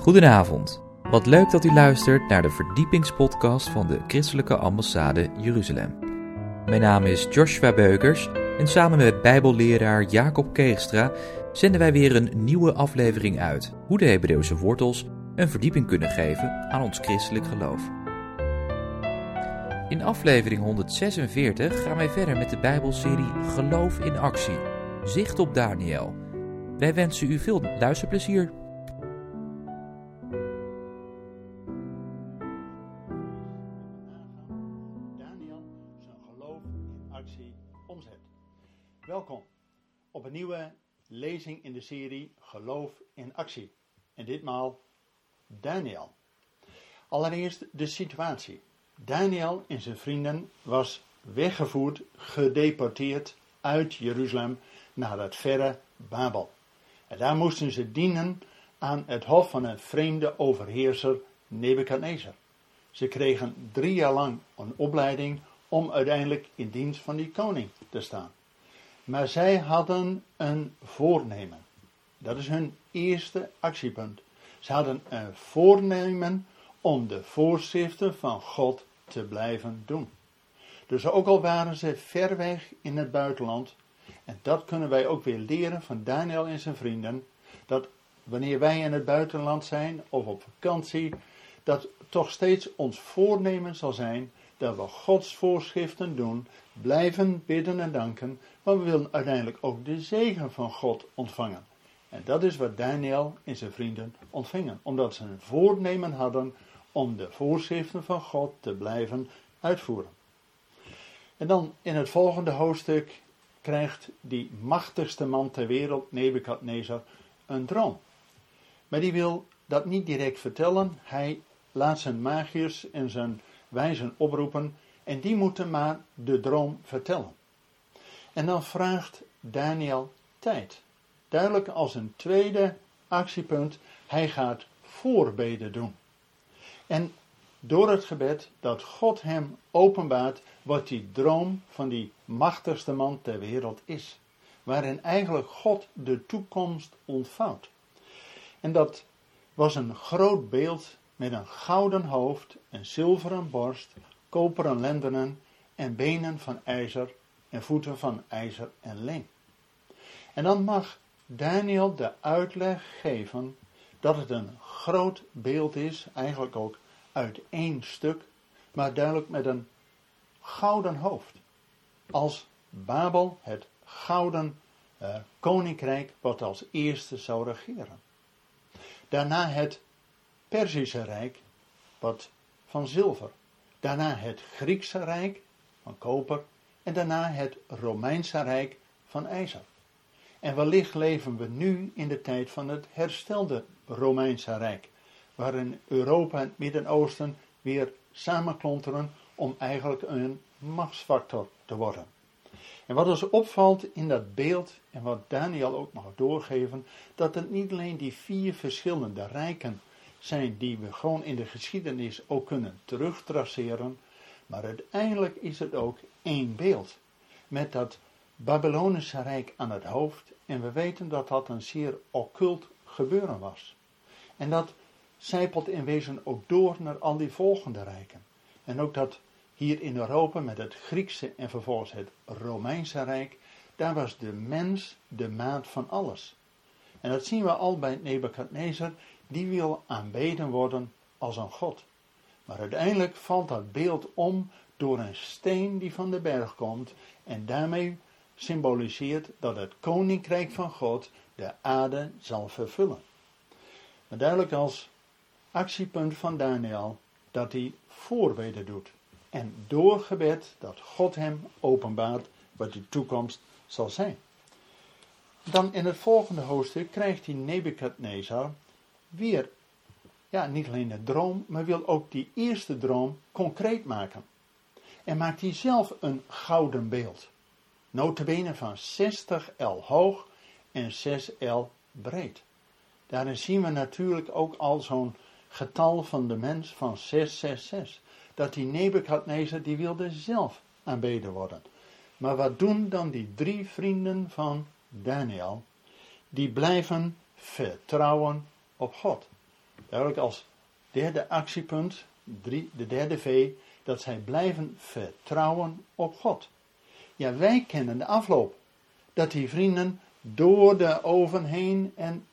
Goedenavond. Wat leuk dat u luistert naar de verdiepingspodcast van de Christelijke Ambassade Jeruzalem. Mijn naam is Joshua Beukers en samen met Bijbelleraar Jacob Keegstra zenden wij weer een nieuwe aflevering uit hoe de Hebreeuwse wortels een verdieping kunnen geven aan ons christelijk geloof. In aflevering 146 gaan wij verder met de Bijbelserie Geloof in actie. Zicht op Daniel. Wij wensen u veel luisterplezier. Welkom op een nieuwe lezing in de serie Geloof in actie. En ditmaal Daniel. Allereerst de situatie. Daniel en zijn vrienden was weggevoerd, gedeporteerd uit Jeruzalem naar het verre Babel. En daar moesten ze dienen aan het hof van een vreemde overheerser Nebukadnezar. Ze kregen drie jaar lang een opleiding om uiteindelijk in dienst van die koning te staan. Maar zij hadden een voornemen. Dat is hun eerste actiepunt. Ze hadden een voornemen om de voorschriften van God te blijven doen. Dus ook al waren ze ver weg in het buitenland, en dat kunnen wij ook weer leren van Daniel en zijn vrienden, dat wanneer wij in het buitenland zijn of op vakantie, dat toch steeds ons voornemen zal zijn dat we Gods voorschriften doen, blijven bidden en danken, maar we willen uiteindelijk ook de zegen van God ontvangen. En dat is wat Daniel en zijn vrienden ontvingen, omdat ze een voornemen hadden om de voorschriften van God te blijven uitvoeren. En dan in het volgende hoofdstuk krijgt die machtigste man ter wereld, Nebukadnezar, een droom. Maar die wil dat niet direct vertellen. Hij laat zijn magiërs en zijn wijzen oproepen en die moeten maar de droom vertellen. En dan vraagt Daniel tijd. Duidelijk als een tweede actiepunt, hij gaat voorbeden doen. En door het gebed dat God hem openbaart wat die droom van die machtigste man ter wereld is. Waarin eigenlijk God de toekomst ontvouwt. En dat was een groot beeld met een gouden hoofd, een zilveren borst, koperen lendenen en benen van ijzer en voeten van ijzer en leem. En dan mag Daniel de uitleg geven dat het een groot beeld is, eigenlijk ook uit één stuk, maar duidelijk met een gouden hoofd. Als Babel het gouden uh, koninkrijk wat als eerste zou regeren. Daarna het Perzische Rijk, wat van zilver. Daarna het Griekse Rijk, van koper. En daarna het Romeinse Rijk, van ijzer. En wellicht leven we nu in de tijd van het herstelde Romeinse Rijk, waarin Europa en het Midden-Oosten weer samenklonteren om eigenlijk een machtsfactor te worden. En wat ons opvalt in dat beeld, en wat Daniel ook mag doorgeven, dat het niet alleen die vier verschillende rijken zijn die we gewoon in de geschiedenis ook kunnen terugtraceren, maar uiteindelijk is het ook één beeld. Met dat Babylonische rijk aan het hoofd, en we weten dat dat een zeer occult gebeuren was. En dat zijpelt in wezen ook door naar al die volgende rijken. En ook dat hier in Europa met het Griekse en vervolgens het Romeinse Rijk, daar was de mens de maat van alles. En dat zien we al bij Nebukadnezar, die wil aanbeden worden als een god. Maar uiteindelijk valt dat beeld om door een steen die van de berg komt en daarmee symboliseert dat het koninkrijk van God de aarde zal vervullen. Maar duidelijk als actiepunt van Daniel dat hij voorbeden doet. En door gebed dat God hem openbaart wat de toekomst zal zijn. Dan in het volgende hoofdstuk krijgt hij Nebukadnezar weer, ja, niet alleen een droom, maar wil ook die eerste droom concreet maken. En maakt hij zelf een gouden beeld. Notabene van 60 L hoog en 6 L breed. Daarin zien we natuurlijk ook al zo'n getal van de mens van 666. Dat die Nebukadnezar, die wilde zelf aanbeden worden. Maar wat doen dan die drie vrienden van Daniel? Die blijven vertrouwen op God. Duidelijk als derde actiepunt, de derde V, dat zij blijven vertrouwen op God. Ja, wij kennen de afloop. Dat die vrienden door de oven heen en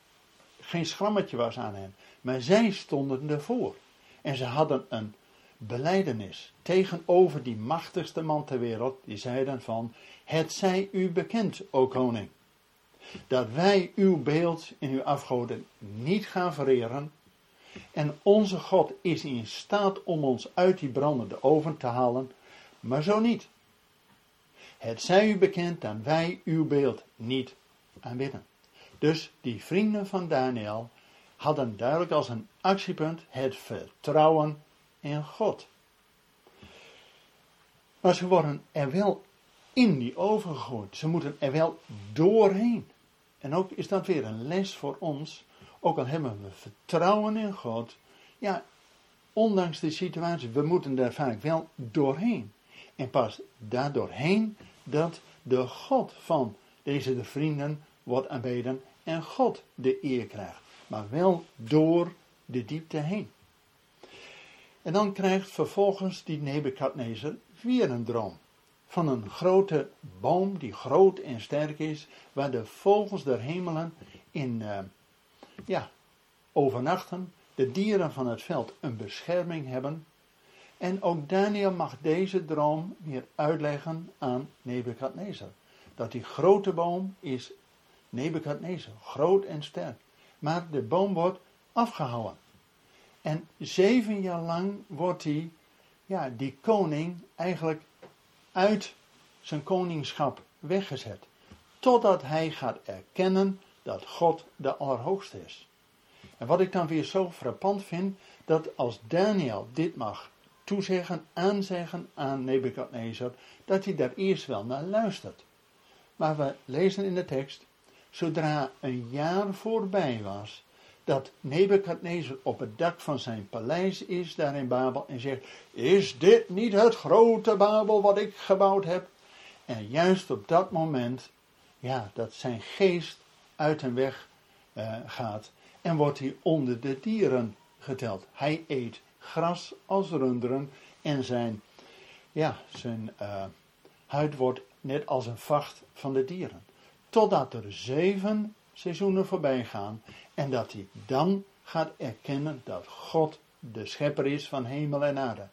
geen schrammetje was aan hen. Maar zij stonden ervoor. En ze hadden een beleidenis tegenover die machtigste man ter wereld. Die zeiden van, het zij u bekend, o koning. Dat wij uw beeld en uw afgoden niet gaan vereren. En onze God is in staat om ons uit die brandende oven te halen, maar zo niet. Het zij u bekend dat wij uw beeld niet aanbidden. Dus die vrienden van Daniel hadden duidelijk als een actiepunt het vertrouwen in God. Maar ze worden er wel in die oven gegooid. Ze moeten er wel doorheen. En ook is dat weer een les voor ons. Ook al hebben we vertrouwen in God. Ja, ondanks de situatie, we moeten er vaak wel doorheen. En pas daardoorheen dat de God van deze vrienden wordt aanbeden en God de eer krijgt. Maar wel door de diepte heen. En dan krijgt vervolgens die Nebukadnezar weer een droom. Van een grote boom die groot en sterk is, waar de vogels der hemelen in uh, ja, overnachten, de dieren van het veld een bescherming hebben. En ook Daniel mag deze droom weer uitleggen aan Nebukadnezar. Dat die grote boom is Nebukadnezar, groot en sterk. Maar de boom wordt afgehouden. En zeven jaar lang wordt die, ja, die koning eigenlijk uit zijn koningschap weggezet. Totdat hij gaat erkennen dat God de Allerhoogste is. En wat ik dan weer zo frappant vind, dat als Daniel dit mag toezeggen, aanzeggen aan Nebukadnezar, dat hij daar eerst wel naar luistert. Maar we lezen in de tekst, zodra een jaar voorbij was, dat Nebukadnezar op het dak van zijn paleis is daar in Babel en zegt, is dit niet het grote Babel wat ik gebouwd heb? En juist op dat moment, ja, dat zijn geest uit hem weg uh, gaat en wordt hij onder de dieren geteld. Hij eet gras als runderen en zijn, ja, zijn uh, huid wordt net als een vacht van de dieren. Totdat er zeven seizoenen voorbij gaan en dat hij dan gaat erkennen dat God de schepper is van hemel en aarde.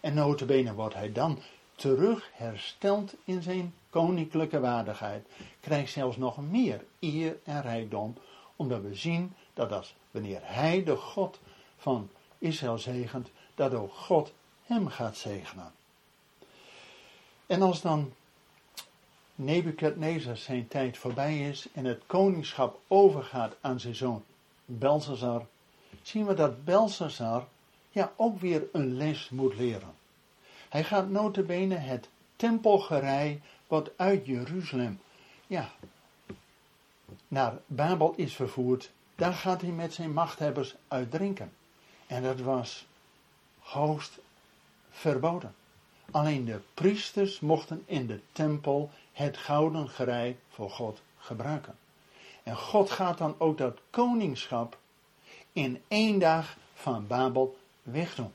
En notabene wordt hij dan terug hersteld in zijn koninklijke waardigheid. Krijgt zelfs nog meer eer en rijkdom, omdat we zien dat als wanneer hij de God van Israël zegent, dat ook God hem gaat zegenen. En als dan Nebukadnezar zijn tijd voorbij is en het koningschap overgaat aan zijn zoon Belshazzar, zien we dat Belshazzar ja ook weer een les moet leren. Hij gaat notabene het tempelgerei wat uit Jeruzalem ja, naar Babel is vervoerd, daar gaat hij met zijn machthebbers uitdrinken. En dat was hoogst verboden. Alleen de priesters mochten in de tempel het gouden gerei voor God gebruiken. En God gaat dan ook dat koningschap in één dag van Babel wegdoen.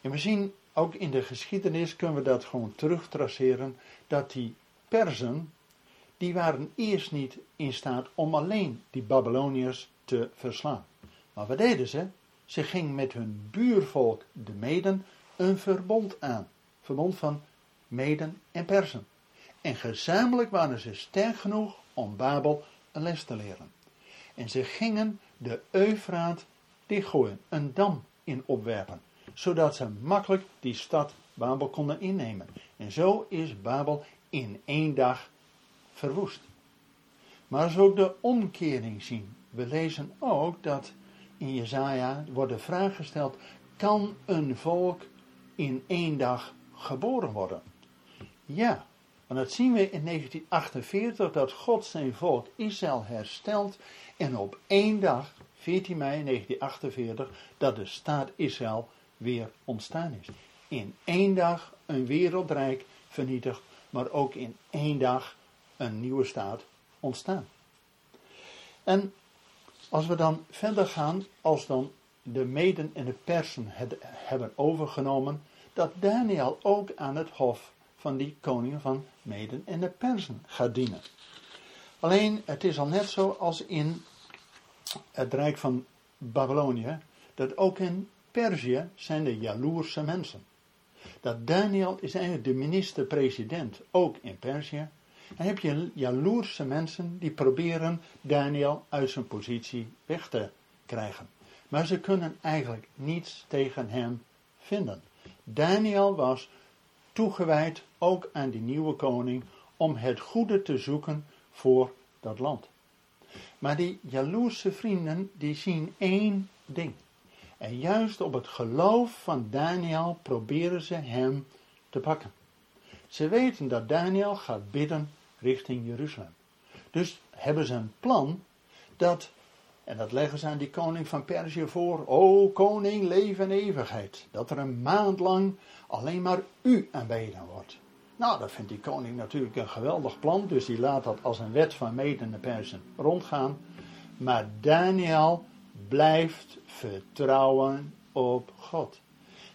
En we zien ook in de geschiedenis, kunnen we dat gewoon terugtraceren, dat die Persen, die waren eerst niet in staat om alleen die Babyloniërs te verslaan. Maar wat deden ze? Ze gingen met hun buurvolk, de Meden, een verbond aan. Verbond van Meden en Persen. En gezamenlijk waren ze sterk genoeg om Babel een les te leren. En ze gingen de Eufraat dichtgooien, een dam in opwerpen, zodat ze makkelijk die stad Babel konden innemen. En zo is Babel in één dag verwoest. Maar ook de omkering zien, we lezen ook dat in Jezaja wordt de vraag gesteld, kan een volk in één dag geboren worden? Ja, want dat zien we in 1948 dat God zijn volk Israël herstelt en op één dag, 14 mei 1948, dat de staat Israël weer ontstaan is. In één dag een wereldrijk vernietigd, maar ook in één dag een nieuwe staat ontstaan. En Als we dan verder gaan, als dan de meden en de persen het hebben overgenomen, dat Daniel ook aan het hof van die koningen van meden en de persen gaat dienen. Alleen, het is al net zo als in het rijk van Babylonië, dat ook in Perzië zijn de jaloerse mensen. Dat Daniel is eigenlijk de minister-president, ook in Perzië. En heb je jaloerse mensen die proberen Daniel uit zijn positie weg te krijgen. Maar ze kunnen eigenlijk niets tegen hem vinden. Daniel was toegewijd ook aan die nieuwe koning om het goede te zoeken voor dat land. Maar die jaloerse vrienden die zien één ding. En juist op het geloof van Daniel proberen ze hem te pakken. Ze weten dat Daniel gaat bidden richting Jeruzalem. Dus hebben ze een plan dat, en dat leggen ze aan die koning van Perzië voor, o koning, leven en eeuwigheid, dat er een maand lang alleen maar u aanbeden wordt. Nou, dat vindt die koning natuurlijk een geweldig plan, dus die laat dat als een wet van meden de Persen rondgaan. Maar Daniel blijft vertrouwen op God.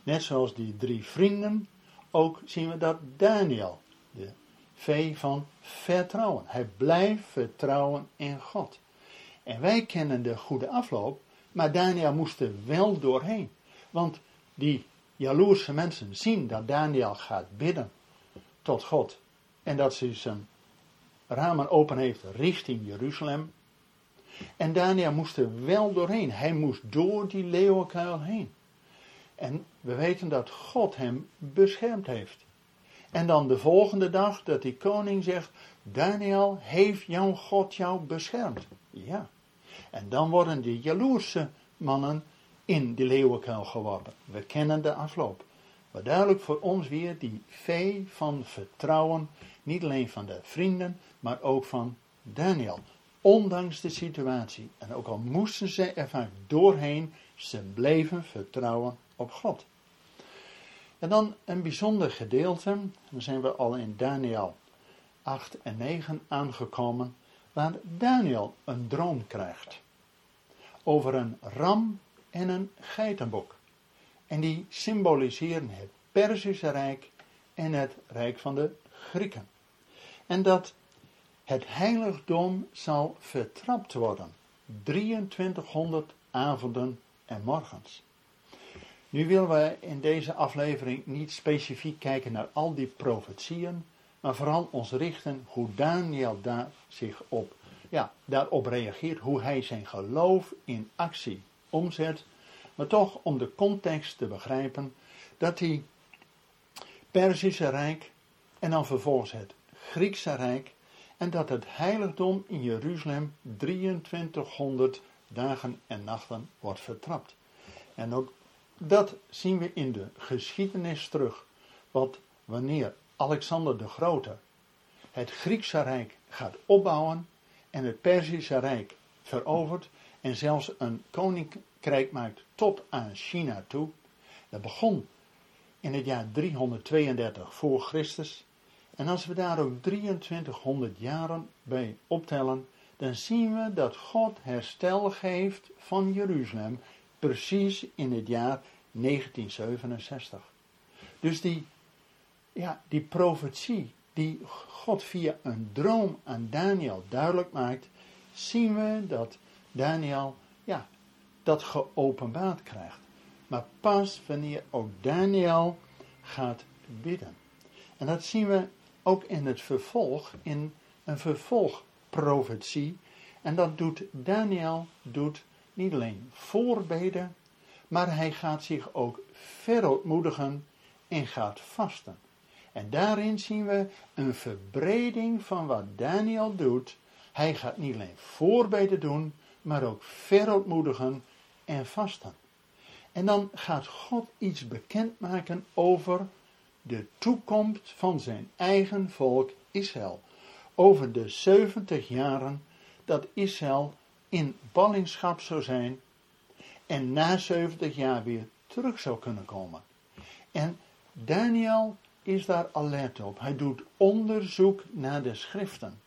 Net zoals die drie vrienden, ook zien we dat Daniel, de V van vertrouwen. Hij blijft vertrouwen in God. En wij kennen de goede afloop, maar Daniel moest er wel doorheen. Want die jaloerse mensen zien dat Daniel gaat bidden tot God. En dat ze zijn ramen open heeft richting Jeruzalem. En Daniel moest er wel doorheen. Hij moest door die leeuwenkuil heen. En we weten dat God hem beschermd heeft. En dan de volgende dag dat die koning zegt: Daniel, heeft jouw God jou beschermd? Ja. En dan worden die jaloerse mannen in die leeuwenkuil geworpen. We kennen de afloop. Maar duidelijk voor ons weer die vee van vertrouwen, niet alleen van de vrienden, maar ook van Daniel. Ondanks de situatie. En ook al moesten ze er vaak doorheen, ze bleven vertrouwen op God. En dan een bijzonder gedeelte, dan zijn we al in Daniel 8 en 9 aangekomen, waar Daniel een droom krijgt. Over een ram en een geitenbok. En die symboliseren het Perzische Rijk en het Rijk van de Grieken. En dat het heiligdom zal vertrapt worden. 2300 avonden en morgens. Nu willen we in deze aflevering niet specifiek kijken naar al die profetieën, maar vooral ons richten hoe Daniel daar zich op, ja, daarop reageert, hoe hij zijn geloof in actie omzet, maar toch om de context te begrijpen dat die Perzische Rijk en dan vervolgens het Griekse Rijk en dat het heiligdom in Jeruzalem 2300 dagen en nachten wordt vertrapt. En ook dat zien we in de geschiedenis terug. Want wanneer Alexander de Grote het Griekse Rijk gaat opbouwen en het Perzische Rijk verovert en zelfs een koninkrijk maakt tot aan China toe, dat begon in het jaar 332 voor Christus. En als we daar ook 2300 jaren bij optellen, dan zien we dat God herstel geeft van Jeruzalem precies in het jaar 1967. Dus die, ja, die profetie die God via een droom aan Daniel duidelijk maakt, zien we dat Daniel ja, dat geopenbaard krijgt. Maar pas wanneer ook Daniel gaat bidden. En dat zien we ook in het vervolg, in een vervolgprofetie. En dat doet Daniel, doet niet alleen voorbeden, maar hij gaat zich ook verootmoedigen en gaat vasten. En daarin zien we een verbreding van wat Daniel doet. Hij gaat niet alleen voorbeden doen, maar ook verootmoedigen en vasten. En dan gaat God iets bekendmaken over de toekomst van zijn eigen volk Israël. Over de 70 jaren dat Israël in ballingschap zou zijn en na 70 jaar weer terug zou kunnen komen. En Daniel is daar alert op. Hij doet onderzoek naar de schriften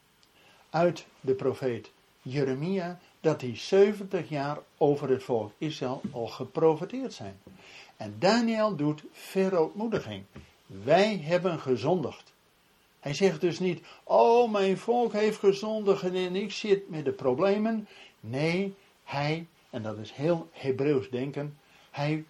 uit de profeet Jeremia dat die 70 jaar over het volk Israël al geprofiteerd zijn. En Daniel doet verootmoediging. Wij hebben gezondigd. Hij zegt dus niet, oh mijn volk heeft gezondigd en ik zit met de problemen. Nee, hij, en dat is heel Hebreeuws denken, hij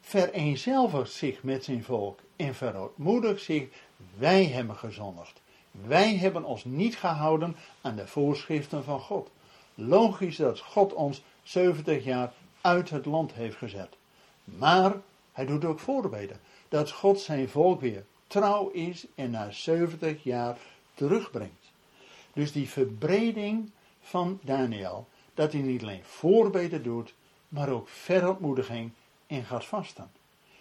vereenzelvigt zich met zijn volk en verootmoedigt zich, wij hebben gezondigd. Wij hebben ons niet gehouden aan de voorschriften van God. Logisch dat God ons 70 jaar uit het land heeft gezet. Maar hij doet ook voorbeden. Dat God zijn volk weer trouw is en na 70 jaar terugbrengt. Dus die verbreding van Daniel, dat hij niet alleen voorbeden doet, maar ook verontmoediging en gaat vasten.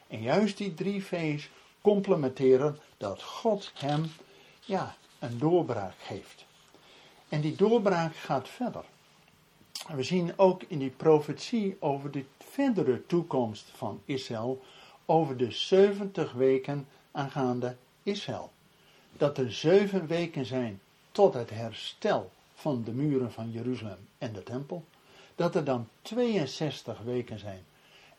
En juist die drie V's complementeren dat God hem ja, een doorbraak geeft. En die doorbraak gaat verder. We zien ook in die profetie over de verdere toekomst van Israël, over de 70 weken aangaande Israël. Dat er zeven weken zijn tot het herstel van de muren van Jeruzalem en de tempel. Dat er dan 62 weken zijn.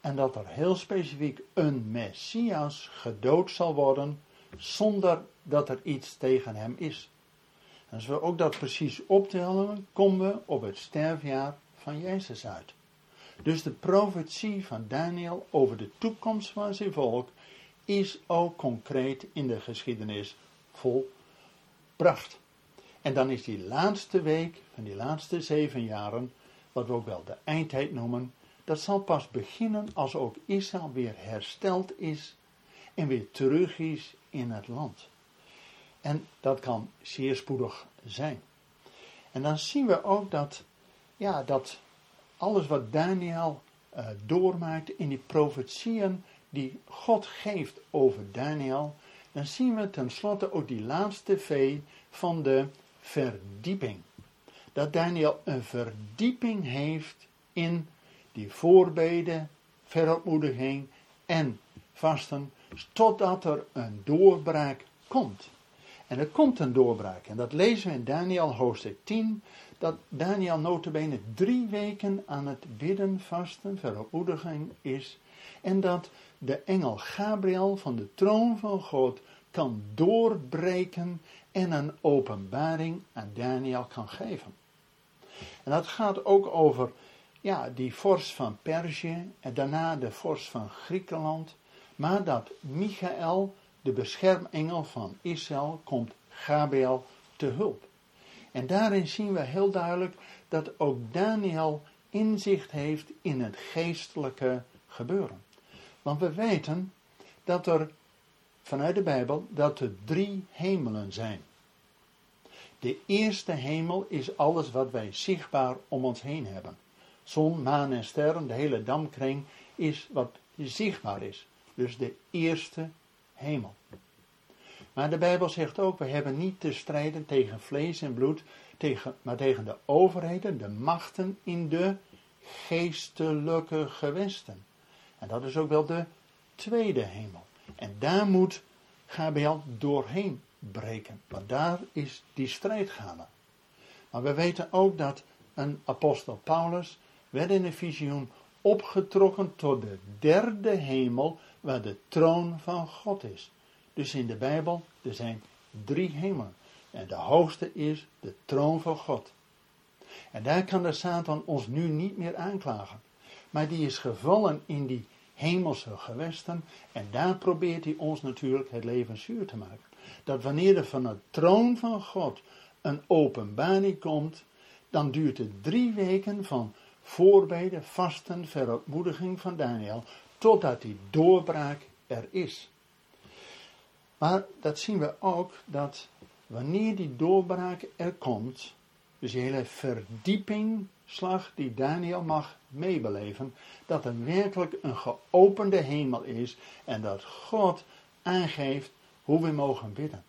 En dat er heel specifiek een Messias gedood zal worden zonder dat er iets tegen hem is. Als we ook dat precies optellen, komen we op het sterfjaar van Jezus uit. Dus de profetie van Daniel over de toekomst van zijn volk is ook concreet in de geschiedenis volbracht. En dan is die laatste week van die laatste zeven jaren, wat we ook wel de eindtijd noemen, dat zal pas beginnen als ook Israël weer hersteld is en weer terug is in het land. En dat kan zeer spoedig zijn. En dan zien we ook dat, ja, dat alles wat Daniel uh, doormaakt in die profetieën die God geeft over Daniel, dan zien we tenslotte ook die laatste V van de verdieping. Dat Daniel een verdieping heeft in die voorbeden, verontmoediging en vasten, totdat er een doorbraak komt. En er komt een doorbraak. En dat lezen we in Daniel hoofdstuk 10. Dat Daniel notabene drie weken aan het bidden, vasten, verontmoediging is. En dat de engel Gabriel van de troon van God kan doorbreken en een openbaring aan Daniel kan geven. En dat gaat ook over ja, die vorst van Perzië en daarna de vorst van Griekenland. Maar dat Michael de beschermengel van Israël, komt Gabriel te hulp. En daarin zien we heel duidelijk dat ook Daniel inzicht heeft in het geestelijke gebeuren. Want we weten dat er vanuit de Bijbel dat er drie hemelen zijn. De eerste hemel is alles wat wij zichtbaar om ons heen hebben. Zon, maan en sterren, de hele damkring is wat zichtbaar is. Dus de eerste hemel. Maar de Bijbel zegt ook, we hebben niet te strijden tegen vlees en bloed, tegen, maar tegen de overheden, de machten in de geestelijke gewesten. En dat is ook wel de tweede hemel. En daar moet Gabriel doorheen breken, want daar is die strijd gaande. Maar we weten ook dat een apostel Paulus werd in een visioen opgetrokken tot de derde hemel, waar de troon van God is. Dus in de Bijbel, er zijn drie hemelen. En de hoogste is de troon van God. En daar kan de Satan ons nu niet meer aanklagen. Maar die is gevallen in die hemelse gewesten. En daar probeert hij ons natuurlijk het leven zuur te maken. Dat wanneer er van de troon van God een openbaring komt, dan duurt het drie weken van voorbeden, vasten, verontmoediging van Daniel, totdat die doorbraak er is. Maar dat zien we ook dat wanneer die doorbraak er komt, dus die hele verdiepingslag die Daniel mag meebeleven, dat er werkelijk een geopende hemel is en dat God aangeeft hoe we mogen bidden.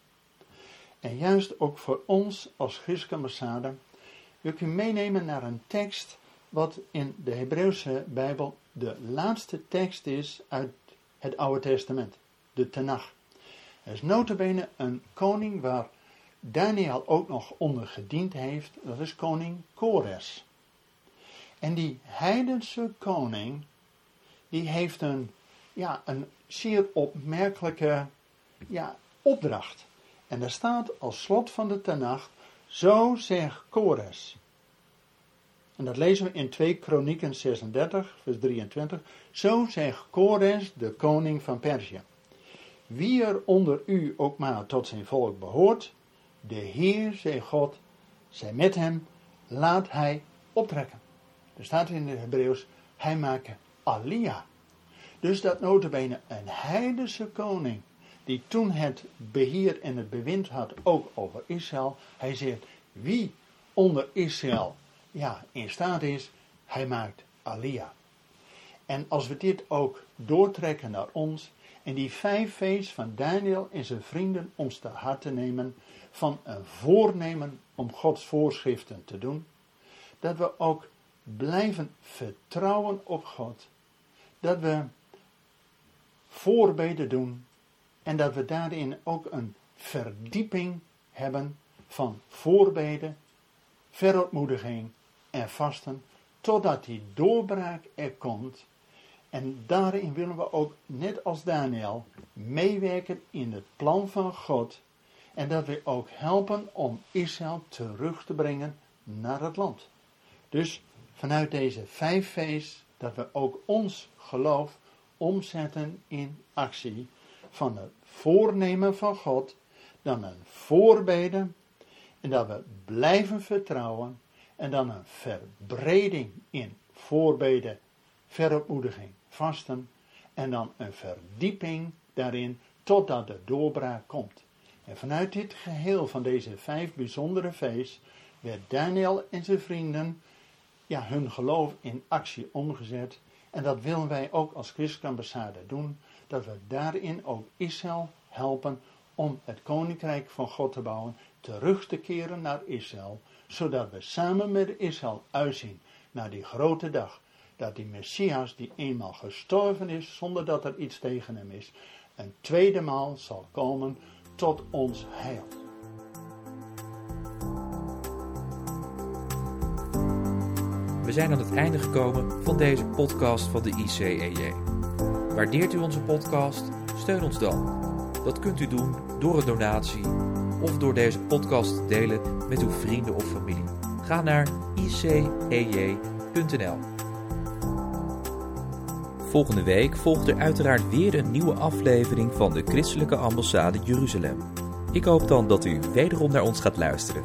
En juist ook voor ons als christelijke ambassade wil ik u meenemen naar een tekst wat in de Hebreeuwse Bijbel de laatste tekst is uit het Oude Testament, de Tenach. Er is notabene een koning waar Daniel ook nog onder gediend heeft, dat is koning Kores. En die heidense koning, die heeft een, ja, een zeer opmerkelijke ja, opdracht. En daar staat als slot van de Tenacht, zo zegt Kores. En dat lezen we in 2 Kronieken 36, vers 23. Zo zegt Kores, de koning van Perzië. Wie er onder u ook maar tot zijn volk behoort, de Heer, zij God, zij met hem, laat hij optrekken. Er staat in het Hebreeuws, hij maakt Alia. Dus dat notabene een heidense koning, die toen het beheer en het bewind had ook over Israël. Hij zegt, wie onder Israël ja, in staat is, hij maakt Alia. En als we dit ook doortrekken naar ons, en die vijf feest van Daniel en zijn vrienden ons te hart te nemen, van een voornemen om Gods voorschriften te doen, dat we ook blijven vertrouwen op God, dat we voorbeden doen en dat we daarin ook een verdieping hebben van voorbeden, verontmoediging en vasten, totdat die doorbraak er komt. En daarin willen we ook, net als Daniel, meewerken in het plan van God. En dat we ook helpen om Israël terug te brengen naar het land. Dus vanuit deze vijf feest, dat we ook ons geloof omzetten in actie. Van het voornemen van God, dan een voorbeden. En dat we blijven vertrouwen en dan een verbreding in voorbeden, verontmoediging, vasten. En dan een verdieping daarin totdat de doorbraak komt. En vanuit dit geheel van deze vijf bijzondere feest werd Daniel en zijn vrienden ja, hun geloof in actie omgezet. En dat willen wij ook als christelijke ambassade doen. Dat we daarin ook Israël helpen om het koninkrijk van God te bouwen. Terug te keren naar Israël zodat we samen met Israël uitzien naar die grote dag, dat die Messias, die eenmaal gestorven is zonder dat er iets tegen hem is, een tweede maal zal komen tot ons heil. We zijn aan het einde gekomen van deze podcast van de ICEJ. Waardeert u onze podcast? Steun ons dan. Dat kunt u doen door een donatie of door deze podcast te delen met uw vrienden of familie. Ga naar icej.nl. Volgende week volgt er uiteraard weer een nieuwe aflevering van de Christelijke Ambassade Jeruzalem. Ik hoop dan dat u wederom naar ons gaat luisteren.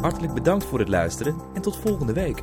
Hartelijk bedankt voor het luisteren en tot volgende week.